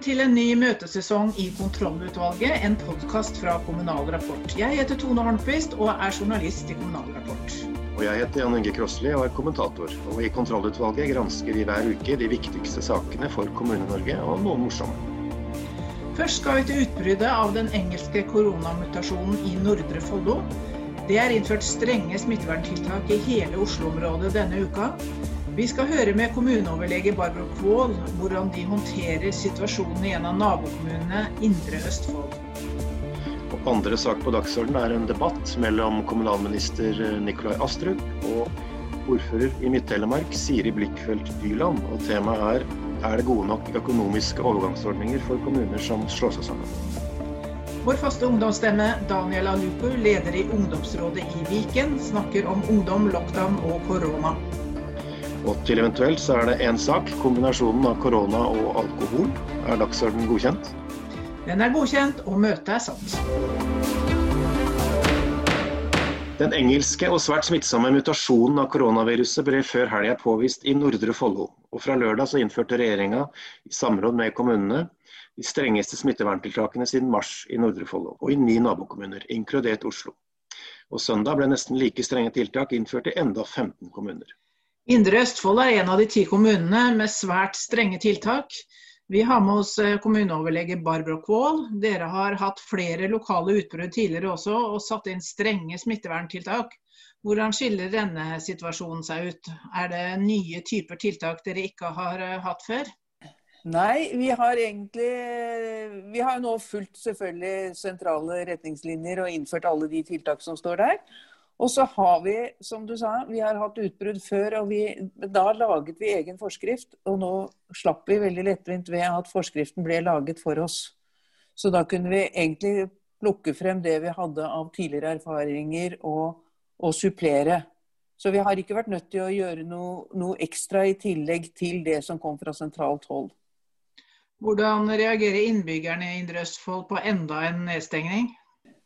Velkommen til en ny møtesesong i Kontrollutvalget, en podkast fra Kommunal Rapport. Jeg heter Tone Hornquist og er journalist i Kommunal Rapport. Og jeg heter Jan Inge Krosli og er kommentator. Og i Kontrollutvalget gransker vi hver uke de viktigste sakene for Kommune-Norge, og noen morsomme. Først skal vi til utbruddet av den engelske koronamutasjonen i Nordre Follo. Det er innført strenge smitteverntiltak i hele Oslo-området denne uka. Vi skal høre med kommuneoverlege Barbro Kvål hvordan de håndterer situasjonen i en av nabokommunene Indre Østfold. Og andre sak på dagsordenen er en debatt mellom kommunalminister Nikolai Astrup og ordfører i Midt-Telemark Siri Blikkfeldt Dyland. Og temaet er er det gode nok økonomiske overgangsordninger for kommuner som slår seg sammen. Vår faste ungdomsstemme Daniel Alupo, leder i ungdomsrådet i Viken, snakker om ungdom, lockdown og korona. Og til eventuelt så er det én sak. Kombinasjonen av korona og alkohol. Er dagsordenen godkjent? Den er godkjent, og møtet er satt. Den engelske og svært smittsomme mutasjonen av koronaviruset ble før helga påvist i Nordre Follo. Og fra lørdag så innførte regjeringa i samråd med kommunene de strengeste smitteverntiltakene siden mars i Nordre Follo og i ni nabokommuner, inkludert Oslo. Og søndag ble nesten like strenge tiltak innført i enda 15 kommuner. Indre Østfold er en av de ti kommunene med svært strenge tiltak. Vi har med oss eh, kommuneoverlege Barbro Kvål. Dere har hatt flere lokale utbrudd tidligere også, og satt inn strenge smitteverntiltak. Hvordan skiller denne situasjonen seg ut? Er det nye typer tiltak dere ikke har eh, hatt før? Nei, vi har egentlig Vi har nå fulgt selvfølgelig sentrale retningslinjer og innført alle de tiltak som står der. Og så har vi, som du sa, vi har hatt utbrudd før, og vi, da laget vi egen forskrift. Og nå slapp vi veldig lettvint ved at forskriften ble laget for oss. Så da kunne vi egentlig plukke frem det vi hadde av tidligere erfaringer, og, og supplere. Så vi har ikke vært nødt til å gjøre noe, noe ekstra i tillegg til det som kom fra sentralt hold. Hvordan reagerer innbyggerne i Indre Østfold på enda en nedstengning?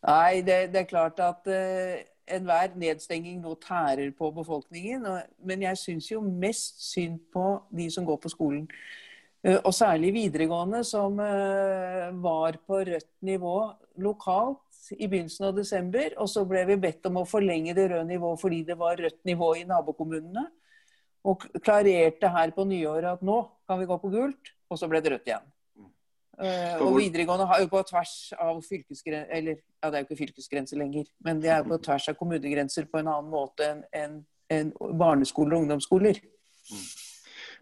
Nei, det, det er klart at uh, enhver nedstenging nå tærer på befolkningen. Men jeg syns jo mest synd på de som går på skolen. Eh, og særlig videregående, som eh, var på rødt nivå lokalt i begynnelsen av desember. Og så ble vi bedt om å forlenge det røde nivået fordi det var rødt nivå i nabokommunene. Og klarerte her på nyåret at nå kan vi gå på gult, og så ble det rødt igjen. Uh, og videregående har jo på tvers av fylkesgrenser Eller ja, det er jo ikke fylkesgrenser lenger, men det er jo på tvers av kommunegrenser på en annen måte enn en, en barneskoler og ungdomsskoler. Mm.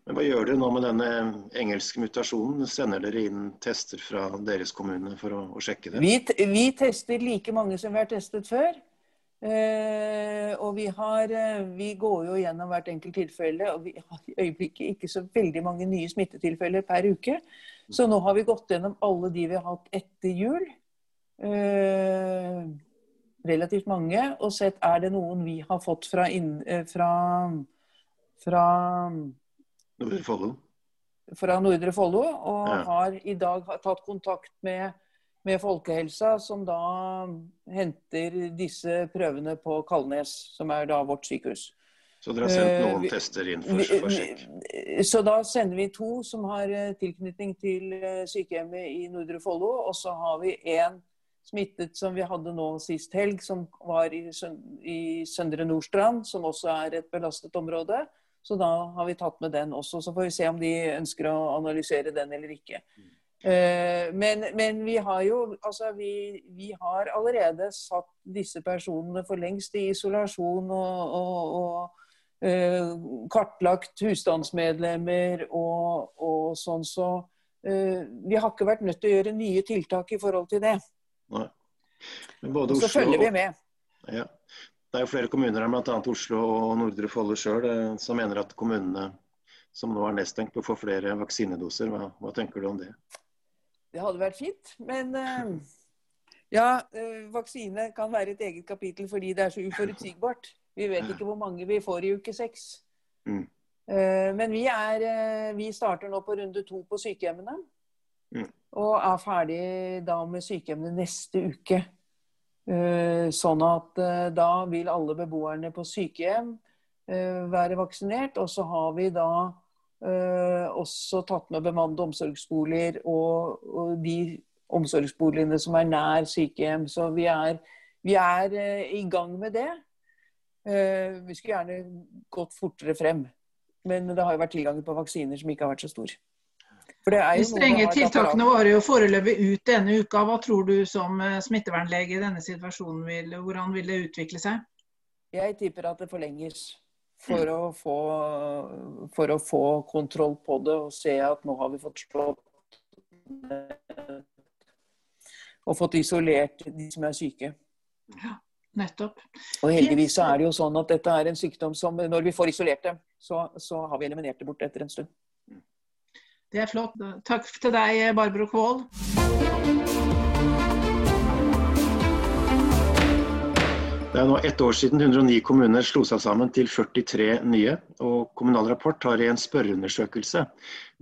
Men Hva gjør dere nå med denne engelske mutasjonen? Sender dere inn tester fra deres kommune for å, å sjekke det? Vi, vi, tester like mange som vi har testet før. Eh, og vi, har, uh, vi går jo gjennom hvert enkelt tilfelle, og vi har i øyeblikket ikke så veldig mange nye smittetilfeller per uke. Så nå har vi gått gjennom alle de vi har hatt etter jul. Eh, relativt mange. Og sett er det noen vi har fått fra, inn, eh, fra, fra Nordre Follo. Fra Nordre Follo. Og ja. har i dag tatt kontakt med, med Folkehelsa, som da henter disse prøvene på Kalnes, som er da vårt sykehus. Så dere har sendt noen uh, tester inn for, for sjekk? Så da sender vi to som har eh, tilknytning til eh, sykehjemmet i Nordre Follo. Og så har vi én smittet som vi hadde nå sist helg, som var i, i Søndre Nordstrand, som også er et belastet område. Så da har vi tatt med den også. Så får vi se om de ønsker å analysere den eller ikke. Men, men, vi har jo altså vi, vi, har allerede satt disse personene for lengst i isolasjon og, og, og Eh, kartlagt husstandsmedlemmer og, og sånn. Så uh, vi har ikke vært nødt til å gjøre nye tiltak i forhold til det. Nei. og så følger vi med. Ja. Det er jo flere kommuner, bl.a. Oslo og Nordre Follo sjøl, eh, som mener at kommunene som nå er nedstengt, bør få flere vaksinedoser. Hva, hva, tenker du om det? Det hadde vært fint, men uh, ja, uh, vaksine kan være et eget kapittel fordi det er så uforutsigbart. Vi vet ikke hvor mange vi får i uke seks. Mm. Eh, men vi, er, eh, vi, starter nå på runde to på sykehjemmene. Mm. Og er ferdig da med sykehjemmene neste uke. Eh, sånn at da vil alle beboerne på sykehjem være vaksinert. Og så har vi da også tatt med bemannede omsorgsboliger og, de omsorgsboligene som er nær sykehjem. Så vi er, vi er i gang med det. Uh, vi skulle gjerne gått fortere frem. Men det har jo vært tilgang på vaksiner som ikke har vært så stor. De strenge tiltakene var jo foreløpig ut denne uka. Hva tror du som eh, smittevernlege i denne situasjonen vil, hvordan vil det utvikle seg? Jeg tipper at det forlenges for å, få, for å få kontroll på det og se at nå har vi fått slått og fått isolert de som er syke. Ja, nettopp. Og heldigvis så er det jo sånn at dette er en sykdom som når vi får isolert dem, så, så har vi eliminert det bort etter en stund. Det er flott. Takk til deg, Barbro Kvål. Det er nå ett år siden 109 kommuner slo seg sammen til 43 nye. og Kommunal Rapport har i en spørreundersøkelse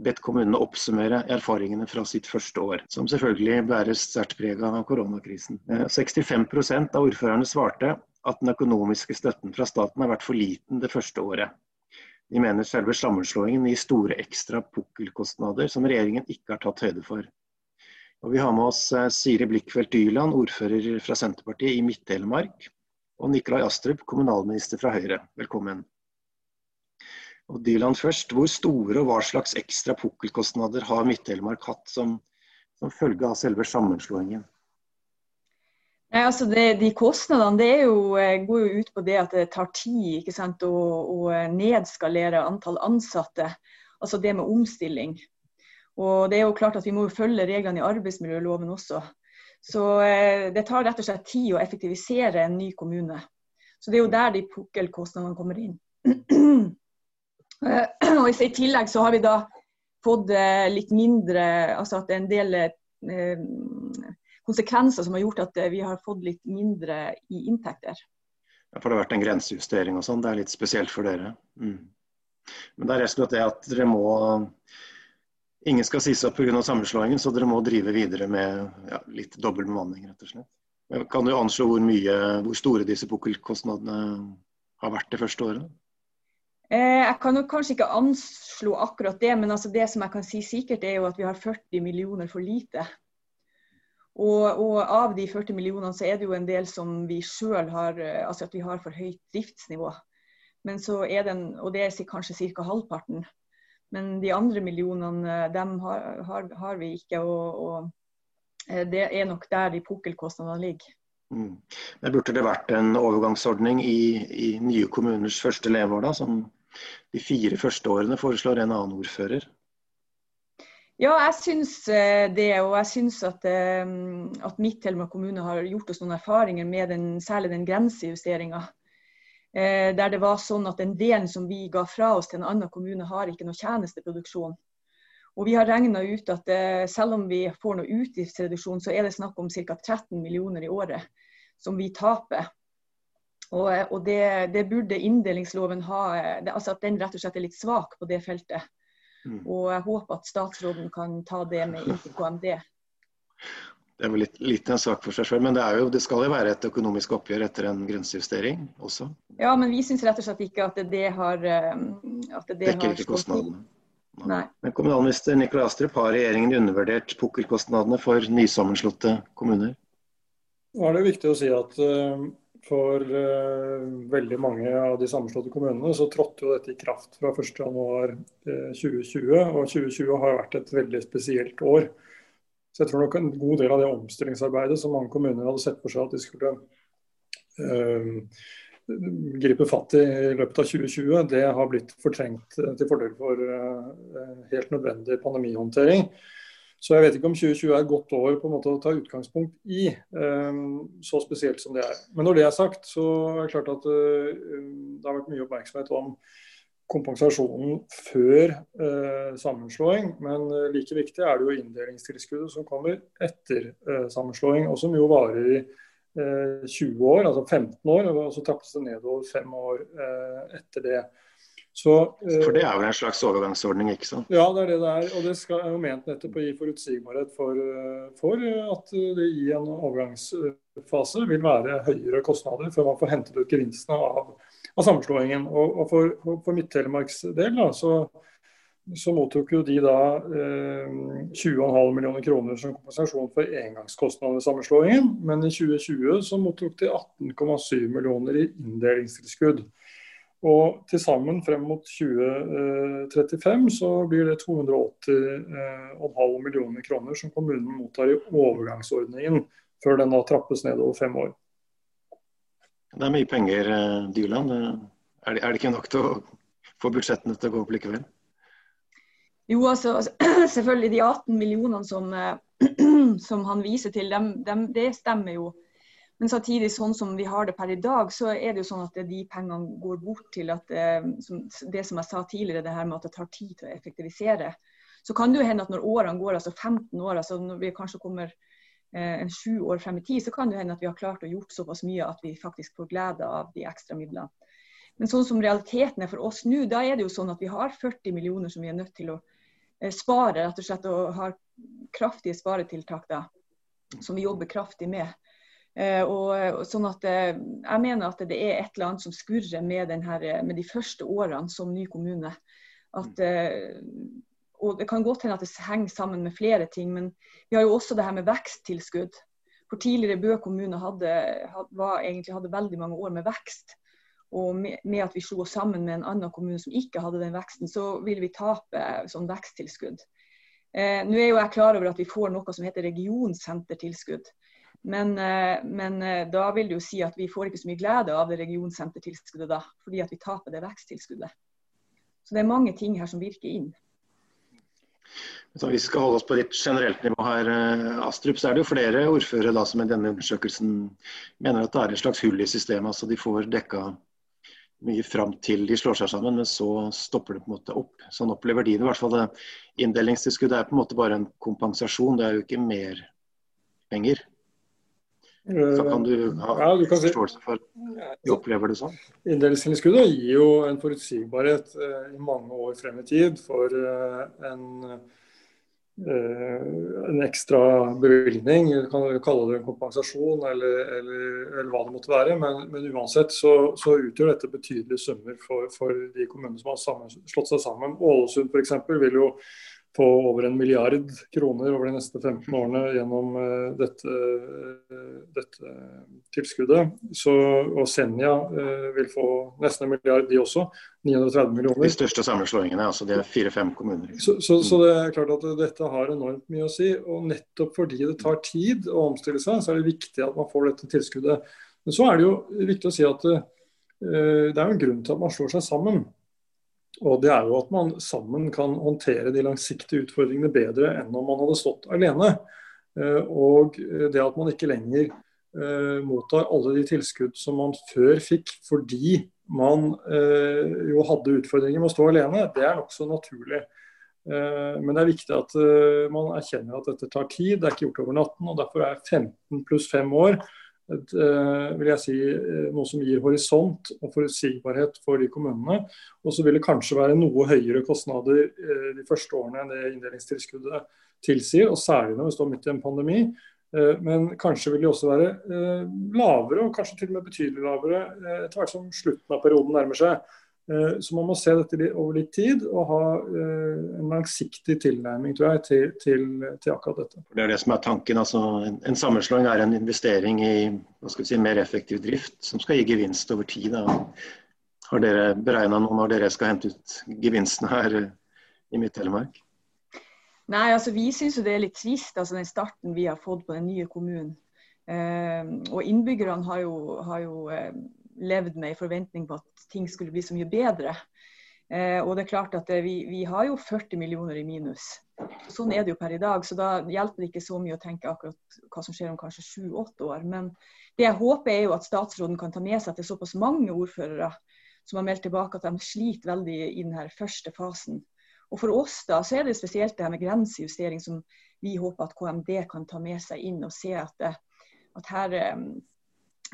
bedt kommunene oppsummere erfaringene fra sitt første år, som selvfølgelig bæres sterkt preg av koronakrisen. 65 eh, av ordførerne svarte at den økonomiske støtten fra staten har vært for liten det første året. De mener selve sammenslåingen gir store ekstra pukkelkostnader som regjeringen ikke har tatt høyde for. Og vi har med oss eh, Siri Blikkfeldt Dyland, ordfører fra Senterpartiet i Midt-Telemark, og Nikolai Astrup, kommunalminister fra Høyre. Velkommen. Og Dyland først, Hvor store og hva slags ekstra pukkelkostnader har Midt-Telemark hatt som, som følge av selve sammenslåingen? Nei, altså det, de kostnadene jo, eh, går jo ut på det at det tar tid sant, å, å nedskalere antall ansatte. Altså det med omstilling. Og det er jo klart at Vi må følge reglene i arbeidsmiljøloven også. Så eh, Det tar rett og slett tid å effektivisere en ny kommune. Så Det er jo der de pukkelkostnadene kommer inn. Eh, og I tillegg så har vi da fått litt mindre, altså at det er en del eh, konsekvenser som har gjort at eh, vi har fått litt mindre i inntekter. Ja, for det har vært en grensejustering og sånn. Det er litt spesielt for dere. Mm. Men det er rett og slett det at dere må Ingen skal sies opp pga. sammenslåingen, så dere må drive videre med ja, litt dobbel bemanning, rett og slett. Kan du anslå hvor, mye, hvor store disse pukkelkostnadene har vært det første året? Eh, jeg kan kanskje ikke anslå akkurat det, men altså det som jeg kan si sikkert er jo at vi har 40 millioner for lite og, og, av de 40 millionene så er det jo en del som vi sjøl har eh, Altså at vi har for høyt driftsnivå. Men så er den, og det er kanskje ca. halvparten. Men de andre millionene dem har, har, har vi ikke. Og, og, eh, det er nok der de pukkelkostnadene ligger. Mm. Men Burde det vært en overgangsordning i, i nye kommuners første leveår, da, som de fire første årene foreslår en annen ordfører? Ja, jeg syns eh, det. Og jeg syns at, eh, at Midt-Telemark kommune har gjort oss noen erfaringer med den, særlig den grensejusteringa. Eh, der det var sånn at den delen som vi ga fra oss til en annen kommune, har ikke noe tjenesteproduksjon. Og vi har regna ut at selv om vi får noe utgiftsreduksjon, så er det snakk om ca. 13 millioner i året som vi taper. Og, og det, det, burde inndelingsloven ha det, altså At den rett og slett er litt svak på det feltet. Mm. Og jeg håper at statsråden kan ta det med inn til KMD. Det er vel litt, litt en sak for seg selv, men det, jo, det, skal jo være et økonomisk oppgjør etter en grensejustering også? Ja, men vi syns rett og slett ikke at det har um, at det Dekker ikke kostnadene? Nei. Men kommunalminister Nikolai Astrup, har regjeringen undervurdert pukkelkostnadene for nysammenslåtte kommuner? Nå er det viktig å si at uh, for uh, veldig mange av de sammenslåtte kommunene så trådte jo dette i kraft fra 1.1.2020. Uh, og 2020 har vært et veldig spesielt år. Så jeg tror nok en god del av det omstillingsarbeidet som mange kommuner hadde sett for seg at de skulle uh, gripe fatt i i løpet av 2020, det har blitt fortrengt eh, til fordel for eh, helt nødvendig pandemihåndtering. Så jeg vet ikke om 2020 er et godt år på en måte å ta utgangspunkt i, så spesielt som det er. Men når det er sagt, så er det klart at det har vært mye oppmerksomhet om kompensasjonen før eh, sammenslåing. Men uh, like viktig er det jo inndelingstilskuddet som kommer etter sammenslåing, og som jo varer i 20 år, altså 15 år, og så trappes det nedover fem år etter det. Så, For det er jo en slags overgangsordning, ikke sant? Ja, det er det det er. Og det skal, er jo ment nettopp å gi forutsigbarhet for, eh, for, at det i en overgangsfase vil være høyere kostnader før man får hentet ut gevinstene av, av sammenslåingen. Og, og for, for Midt-Telemarks del da, så så mottok jo de da eh, 20,5 millioner kroner som kompensasjon for engangskostnader ved sammenslåingen. Men i 2020 så mottok de 18,7 millioner i inndelingstilskudd. Og til sammen frem mot 2035 så blir det 280,5 millioner kroner som kommunen mottar i overgangsordningen, før den da trappes ned over fem år. Det er mye penger, eh, Dyland. Er det, er det ikke nok til å få budsjettene til å gå opp likevel? Jo, altså, selvfølgelig de 18 millionene som, eh, som han viser til, dem, dem, det stemmer jo. Men samtidig, sånn som vi har det per i dag, så er det jo sånn at de pengene går bort til at som, det som jeg sa tidligere, det her med at det tar tid til å effektivisere. Så kan det jo hende at når årene går, altså 15 år, altså når vi kanskje kommer Eh, en sju år frem i tid, så kan det hende at vi har klart å gjort såpass mye at vi faktisk får glede av de ekstra midlene. Men sånn som realiteten er for oss nå, da er det jo sånn at vi har 40 millioner som vi er nødt til å eh, spare, rett og slett, og har kraftige sparetiltak da, som vi jobber kraftig med. Eh, og, sånn at Jeg mener at det er et eller annet som skurrer med, denne, med de første årene som ny kommune. At og Det kan godt hende at det henger sammen med flere ting, men vi har jo også det her med veksttilskudd. For Tidligere Bø kommune hadde, var, egentlig hadde veldig mange år med vekst. Og med, at vi slo oss sammen med en annen kommune som ikke hadde den veksten, så vil vi tape sånn veksttilskudd. Eh, nå er jo jeg klar over at vi får noe som heter regionsentertilskudd. Men, eh, men eh, da vil det jo si at vi får ikke så mye glede av det regionsentertilskuddet da, fordi at vi taper det veksttilskuddet. Så det er mange ting her som virker inn. Vi skal holde oss på litt generelt nivå her, eh, Astrup, så er det jo flere ordførere da, som i denne undersøkelsen mener at det er et slags hull i systemet. altså De får dekka mye fram til de slår seg sammen, men så stopper det på en måte opp. Sånn opplever de det. i hvert fall det Inndelingstilskuddet er på en måte bare en kompensasjon, det er jo ikke mer penger. Så kan du ha ja, du kan forståelse for at de opplever det sånn? Inndelingstilskuddet gir jo en forutsigbarhet eh, i mange år frem i tid for eh, en Eh, en ekstra bevilgning, du kan kalle det en kompensasjon eller, eller, eller hva det måtte være. Men, men uansett så, så, utgjør dette betydelige summer for, for de kommunene som har sammen, slått seg sammen. Ålesund f.eks. vil jo få over en milliard kroner over de neste 15 årene gjennom uh, dette, uh, dette, tilskuddet. Så, og Senja vil få nesten en milliard, de også. 930 millioner. De største sammenslåingene, altså det er fire-fem kommuner. Så, så, så, det er klart at dette har enormt mye å si. Og nettopp fordi det tar tid å omstille seg, så er det viktig at man får dette tilskuddet. Men så er det jo viktig å si at det er jo en grunn til at man slår seg sammen. Og det er jo at man sammen kan håndtere de langsiktige utfordringene bedre enn om man hadde stått alene. Eh, og det at man ikke lenger eh, mottar alle de tilskudd som man før fikk fordi man eh, jo hadde utfordringer med å stå alene, det er nokså naturlig. Men det er viktig at man erkjenner at dette tar tid, det er ikke gjort over natten. og Derfor er 15 pluss 5 år et, eh, vil jeg si, eh, noe som gir horisont og forutsigbarhet for de kommunene. Og så vil det kanskje være noe høyere kostnader eh, de første årene enn det inndelingstilskuddet tilsier, og særlig når vi står midt i en pandemi. Men kanskje vil de også være lavere, og kanskje til og med betydelig lavere etter hvert som slutten av perioden nærmer seg. Eh, så man må se dette over litt tid og ha eh, en langsiktig tilnærming tror jeg, til, til, til, akkurat dette. Det er det som er tanken. altså En, en sammenslåing er en investering i hva skal vi si, mer effektiv drift som skal gi gevinst over tid. Da. Har dere beregna noe når dere skal hente ut gevinstene her i Midt-Telemark? Nei, altså Vi syns det er litt trist, altså den starten vi har fått på den nye kommunen. Eh, og Innbyggerne har jo, har jo eh, levd med i forventning på at ting skulle bli så mye bedre. Eh, og det er klart at det, vi, vi, har jo 40 millioner i minus. Sånn er det jo per i dag. Så da hjelper det ikke så mye å tenke akkurat hva som skjer om kanskje sju-åtte år. Men det jeg håper er jo at statsråden kan ta med seg til såpass mange ordførere som har meldt tilbake at de sliter veldig i denne første fasen. Og For oss da, så er det spesielt det her med grensejustering som vi håper at KMD kan ta med seg inn og se at, det, at her, eh,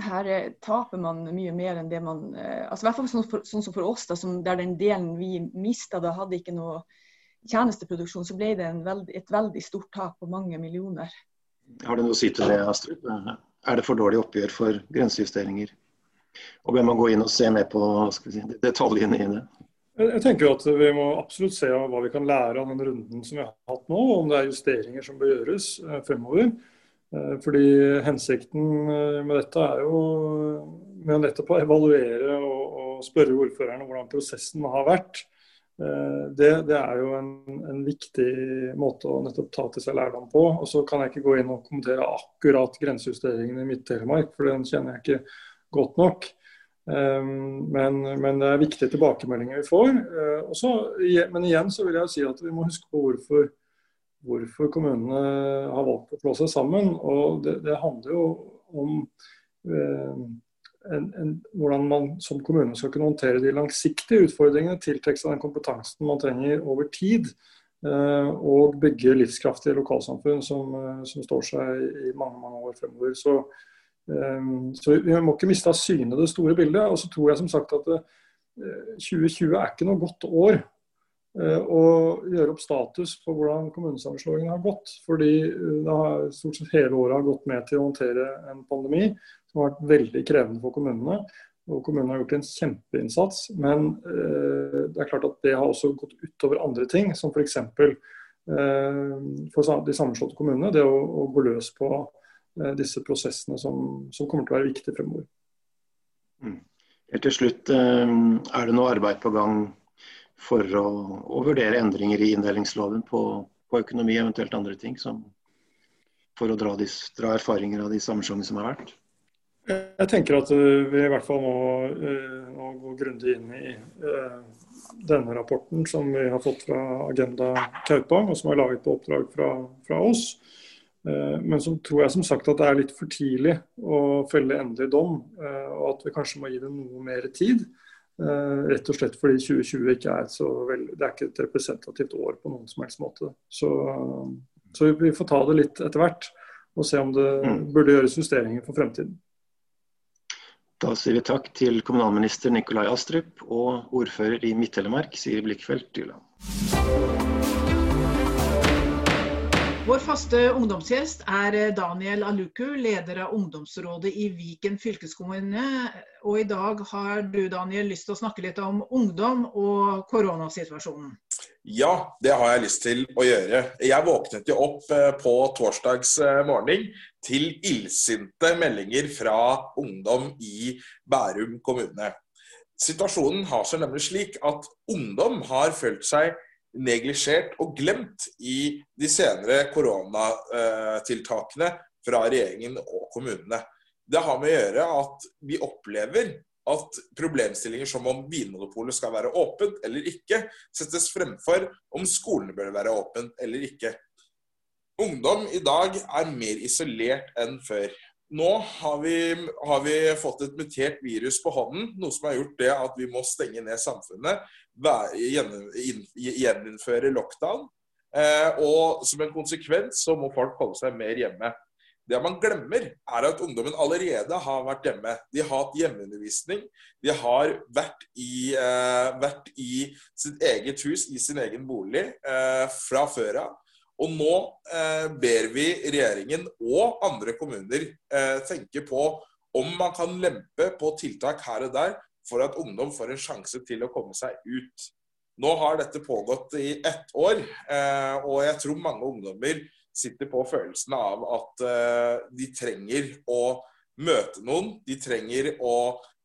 her eh, taper man mye mer enn det man eh, altså i hvert fall sånn, for, sånn som for oss, da, som der den delen vi mista, da hadde ikke noe tjenesteproduksjon, så ble det veld, et veldig stort tap på mange millioner. Har du noe å si til det, Astrid? Er det for dårlig oppgjør for grensejusteringer? Og bør man gå inn og se mer på si, detaljene i det? Jeg tenker at Vi må absolutt se hva vi kan lære av den runden som vi har hatt nå, om det er justeringer som bør gjøres eh, fremover. Eh, fordi Hensikten eh, med dette er jo med nettopp å evaluere og, og spørre ordførerne hvordan prosessen har vært. Det, det er jo en, en, viktig måte å nettopp ta til seg lærdom på. Og Så kan jeg ikke gå inn og kommentere akkurat grensejusteringen i Midt-Telemark, for den kjenner jeg ikke godt nok. Men, men, det er viktige tilbakemeldinger vi får. Eh, Også, men igjen så vil jeg si at vi må huske på hvorfor, hvorfor kommunene har valgt å slå seg sammen. og Det, det handler jo om eh, en, en, hvordan man som kommune skal kunne håndtere de langsiktige utfordringene, tiltrekke seg den kompetansen man trenger over tid. Eh, og bygge livskraftige lokalsamfunn som, som står seg i mange mange år fremover. Så eh, så Vi må ikke miste av syne det store bildet. Og så tror jeg som sagt at 2020 eh, er ikke noe godt år eh, å gjøre opp status på hvordan kommunesammenslåingen har gått. Fordi eh, det har stort sett hele året har gått med til å håndtere en pandemi som har vært veldig krevende for kommunene. Og Kommunene har gjort en kjempeinnsats, men det er klart at det har også gått utover andre ting. Som f.eks. for de sammenslåtte kommunene, det å, å gå løs på Eh, disse prosessene som, som, kommer til å være viktige fremover. Mm. Helt til slutt, eh, er det noe arbeid på gang for å, å vurdere endringer i inndelingsloven på, på, økonomi, eventuelt andre ting, som, for å dra, disse, dra, erfaringer av de sammenslåingene som har vært? Jeg tenker at eh, vi i hvert fall må, må gå grundig inn i denne rapporten som vi har fått fra Agenda Kaupa, og som er laget på oppdrag fra, fra oss. Eh, men så tror jeg som sagt at det er litt for tidlig å felle endelig dom, eh, og at vi kanskje må gi det noe mer tid. Eh, rett og slett fordi 2020 ikke er, veld, er ikke et representativt år på noen som helst måte. Så, så vi får ta det litt etter hvert og se om det mm. burde gjøres justeringer for fremtiden. Da sier vi takk til kommunalminister Nikolai Astrup og ordfører i Midt-Telemark, Siri Blikkfeldt Dyland. Vår faste ungdomsgjest er eh, Daniel Aluku, leder av ungdomsrådet i Viken fylkeskommune. Og i dag har du Daniel, lyst til å snakke litt om ungdom og koronasituasjonen. Ja, det har jeg lyst til å gjøre. Jeg våknet jo opp eh, på torsdags eh, morgen til illsinte meldinger fra ungdom i Bærum kommune. Situasjonen har seg nemlig slik at ungdom har følt seg neglisjert og glemt i de senere koronatiltakene fra regjeringen og kommunene. Det har med å gjøre at vi opplever at problemstillinger som om Vinmonopolet skal være åpent eller ikke, settes fremfor om skolene bør være åpent eller ikke. Ungdom i dag er mer isolert enn før. Nå har vi, har vi, fått et mutert virus på hånden, noe som har gjort det at vi må stenge ned samfunnet gjeninnføre lockdown. Eh, og som en konsekvens så må folk holde seg mer hjemme. Det man glemmer, er at ungdommen allerede har vært hjemme. De har hatt hjemmeundervisning. De har vært i, eh, vært i sitt eget hus, i sin egen bolig, eh, fra før av. Og nå eh, ber vi regjeringen og andre kommuner eh, tenke på om man kan lempe på tiltak her og der for at ungdom får en sjanse til å komme seg ut. Nå har dette pågått i ett år, eh, og jeg tror mange ungdommer sitter på følelsen av at eh, de trenger å møte noen. De trenger å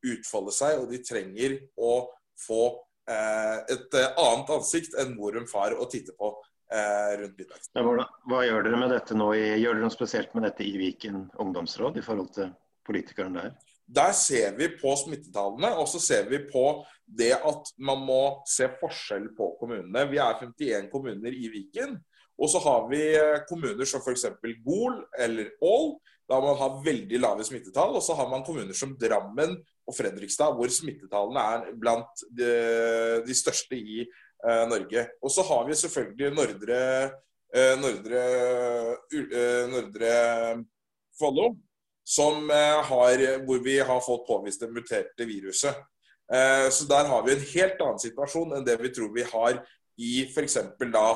utfolde seg, og de trenger å få eh, et annet ansikt enn mor og far å titte på rundt middagen. Hva, hva gjør dere med dette nå? Gjør dere noe spesielt med dette i Viken ungdomsråd i forhold til politikerne der? Der ser vi på smittetallene, og så ser vi på det at man må se forskjell på kommunene. Vi er 51 kommuner i Viken. Og så har vi eh, kommuner som f.eks. Gol eller Ål, da man har veldig lave smittetall. Og så har man kommuner som Drammen og Fredrikstad, hvor smittetallene er blant de, de største i Norge. Og så har vi selvfølgelig Nordre, uh, Nordre, uh, Nordre Follo, eh, hvor vi har fått påvist det muterte viruset. Eh, så der har vi en helt annen situasjon enn det vi tror vi har i f.eks. da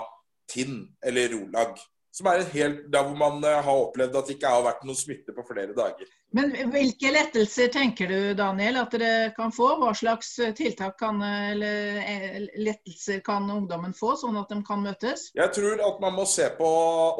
Tinn eller Rolag. Som er helt, der hvor man eh, har opplevd at det ikke har vært noen smitte på flere dager. Men hvilke lettelser tenker du Daniel at dere kan få? Hva slags eh, tiltak kan, eller eh, lettelser kan ungdommen få, sånn at de kan møtes? Jeg tror at man må se på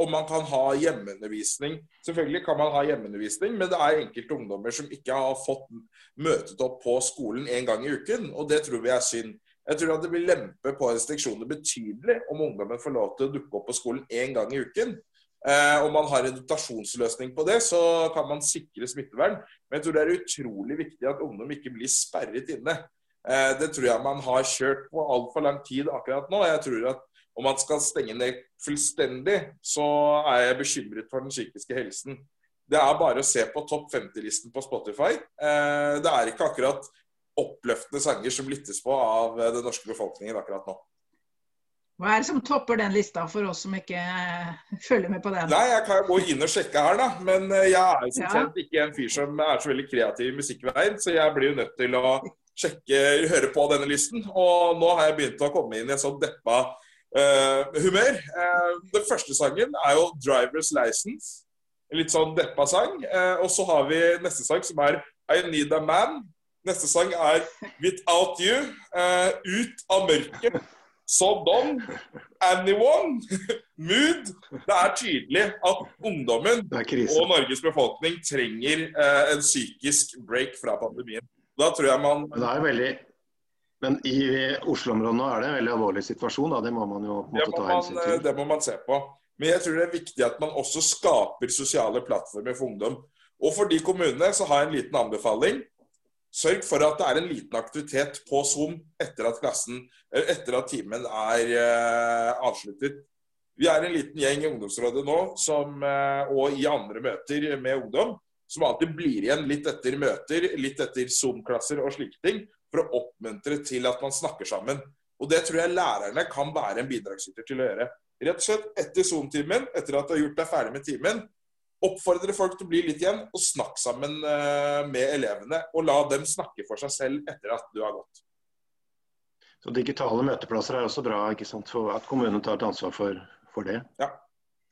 om man kan ha hjemmeundervisning. Selvfølgelig kan man ha hjemmeundervisning, men det er enkelte ungdommer som ikke har fått møtet opp på skolen en gang i uken, og det tror vi er synd. Jeg tror at det vil lempe på restriksjoner betydelig om ungdommen får lov til å dukke opp på skolen én gang i uken. Eh, om man har en dotasjonsløsning på det, så kan man sikre smittevern. Men jeg tror det er utrolig viktig at ungdom ikke blir sperret inne. Eh, det tror jeg man har kjørt på altfor lang tid akkurat nå. Jeg tror at om man skal stenge ned fullstendig, så er jeg bekymret for den psykiske helsen. Det er bare å se på topp 50-listen på Spotify. Eh, det er ikke akkurat oppløftende sanger som lyttes på av den norske befolkningen akkurat nå. Hva er det som topper den lista for oss som ikke eh, følger med på den? Nei, Jeg kan jo gå inn og sjekke her, da. Men eh, jeg er som kjent ikke en fyr som er så veldig kreativ i musikkveien, så jeg blir jo nødt til å sjekke, høre på denne listen. Og nå har jeg begynt å komme inn i en sånn deppa uh, humør. Uh, den første sangen er jo 'Driver's License'. En litt sånn deppa sang. Uh, og så har vi neste sang som er 'I Need a Man'. Neste sang er 'Without You'. Uh, ut av mørket. Sodom. Anyone. Mood. Det er tydelig at ungdommen og Norges befolkning trenger uh, en psykisk break fra pandemien. Da tror jeg man Det er veldig men i Oslo-området nå er det en veldig alvorlig situasjon. Da. Det må man jo måtte ta hensyn til. Eh, det må man se på. Men jeg tror det er viktig at man også skaper sosiale plattformer for ungdom. Og for de kommunene så har jeg en liten anbefaling. Sørg for at det er en liten aktivitet på Zoom etter at, klassen, etter at timen er uh, avsluttet. Vi er en liten gjeng i ungdomsrådet nå som, uh, og i andre møter med ungdom som alltid blir igjen litt etter møter, litt etter Zoom-klasser og slike ting, for å oppmuntre til at man snakker sammen. Og Det tror jeg lærerne kan være en bidragsyter til å gjøre. Rett og slett etter Zoom-timen, etter at du har gjort deg ferdig med timen, oppfordre folk til å bli litt igjen og snakke sammen eh, med elevene. Og la dem snakke for seg selv etter at du har gått. Så Digitale møteplasser er også bra, ikke sant? for at kommunen tar et ansvar for, for det? Ja.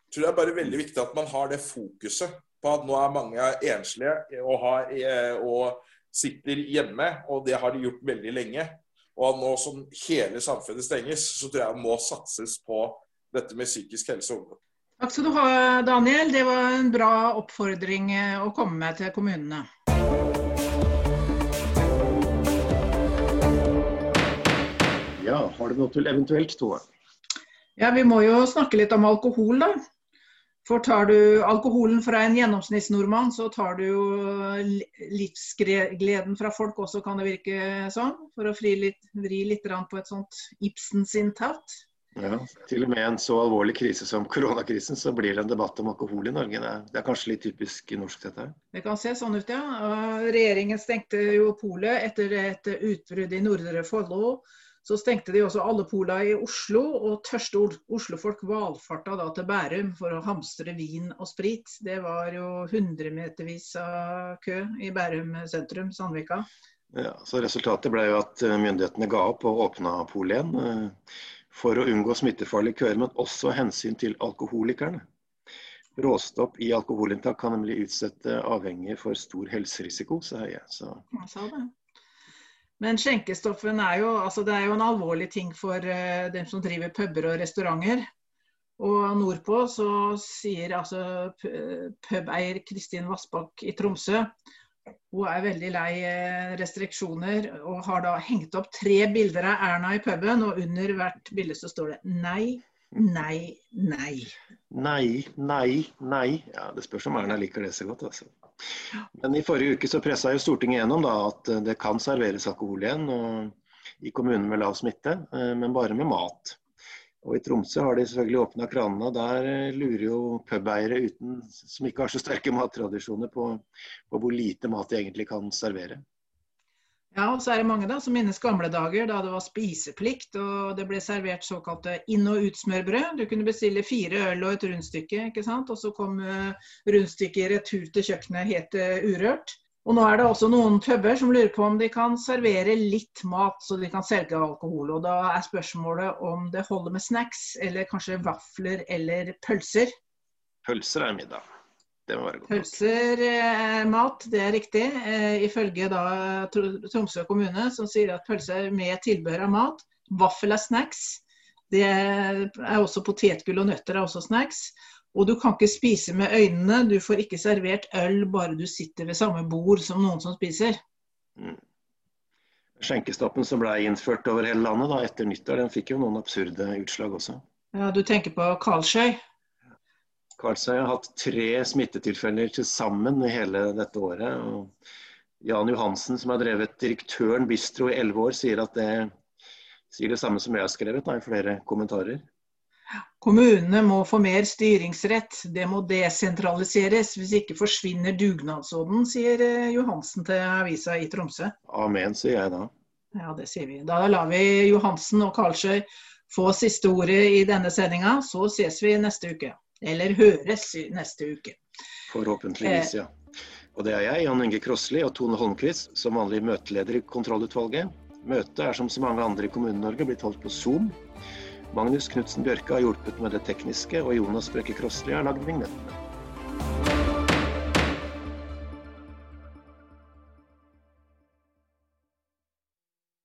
Jeg tror det er bare veldig viktig at man har det fokuset på at nå er mange enslige og, har, eh, og sitter hjemme, og det har de gjort veldig lenge. Og nå som hele samfunnet stenges, så tror jeg det må satses på dette med psykisk helse og ungdom. Takk skal du ha, Daniel. Det var en bra oppfordring eh, å komme med til kommunene. Ja, har du noe til eventuelt, Tove? Ja, Vi må jo snakke litt om alkohol, da. For tar du alkoholen fra en gjennomsnittsnordmann, så tar du jo livsgleden fra folk også, kan det virke sånn. For å vri litt, vri litt på et sånt Ibsen-sitat. Ja, Til og med en så alvorlig krise som koronakrisen, så blir det en debatt om alkohol i Norge. Det er, det er kanskje litt typisk norsk, dette her? Det kan se sånn ut, ja. Regjeringen stengte jo polet etter et utbrudd i Nordre Follo. Så stengte de også alle pola i Oslo, og tørste Oslofolk valfarta da til Bærum for å hamstre vin og sprit. Det var jo hundremetervis av kø i Bærum sentrum, Sandvika. Ja, så Resultatet ble jo at myndighetene ga opp og åpna polet igjen for å unngå smittefarlige køer, men også hensyn til alkoholikerne. Råstopp i alkoholinntak kan nemlig utsette avhengige for stor helserisiko, sier jeg. Så. sa. Men skjenkestoffen er jo, altså det er jo en alvorlig ting for uh, dem som driver puber og restauranter. Og nordpå så sier altså pubeier Kristin Vassbakk i Tromsø hun er veldig lei eh, restriksjoner og har da hengt opp tre bilder av Erna i puben, og under hvert bilde så står det nei, nei, nei. Nei, nei, nei. Ja, Det spørs om Erna liker det så godt. altså. Men i forrige uke så pressa jo Stortinget gjennom da, at det kan serveres alkohol igjen og i kommuner med lav smitte, eh, men bare med mat. Og I Tromsø har de selvfølgelig åpna kranene. Der eh, lurer jo pubeiere uten, som ikke har så sterke mattradisjoner, på, på, hvor lite mat de egentlig kan servere. Ja, og så er det mange da som minnes gamle dager da det var spiseplikt og det ble servert såkalte inn- og utsmørbrød. Du kunne bestille fire øl og et rundstykke, ikke sant? og så kom uh, rundstykket i retur til kjøkkenet helt uh, urørt. Og nå er det også noen puber som lurer på om de kan servere litt mat så de kan selge alkohol. Og da er spørsmålet om det holder med snacks, eller kanskje vafler eller pølser. Pølser er middag. Det må være godt. Pølser er mat, det er riktig. Eh, ifølge da Tromsø kommune, som sier at pølser med tilbehør av mat. Vaffel er snacks. Det er også potetgull og nøtter er også snacks. Og du kan ikke spise med øynene. Du får ikke servert øl bare du sitter ved samme bord som noen som spiser. Mm. Skjenkestoppen som ble innført over hele landet da, etter nyttår, den fikk jo noen absurde utslag også. Ja, Du tenker på Karlsøy? Karlsøy har hatt tre smittetilfeller til sammen i hele dette året. og Jan Johansen, som har drevet direktøren Bistro i elleve år, sier at det sier det samme som jeg har skrevet da, i flere kommentarer. Kommunene må få mer styringsrett, det må desentraliseres. Hvis ikke forsvinner dugnadsånden, sier eh, Johansen til avisa i Tromsø. Amen, sier jeg da. Ja, det sier vi. Da lar vi Johansen og Karlsøy få siste ordet i denne sendinga. Så ses vi neste uke. Eller høres neste uke. Forhåpentligvis, ja. Og det er jeg, Jan Inge Krossli og Tone Holmquist, som vanlig møteleder i kontrollutvalget. Møtet er som så mange andre i Kommune-Norge blitt holdt på Zoom. Magnus Knutsen Bjørke har hjulpet med det tekniske, og Jonas Brekke Krossli har lagd vignettene.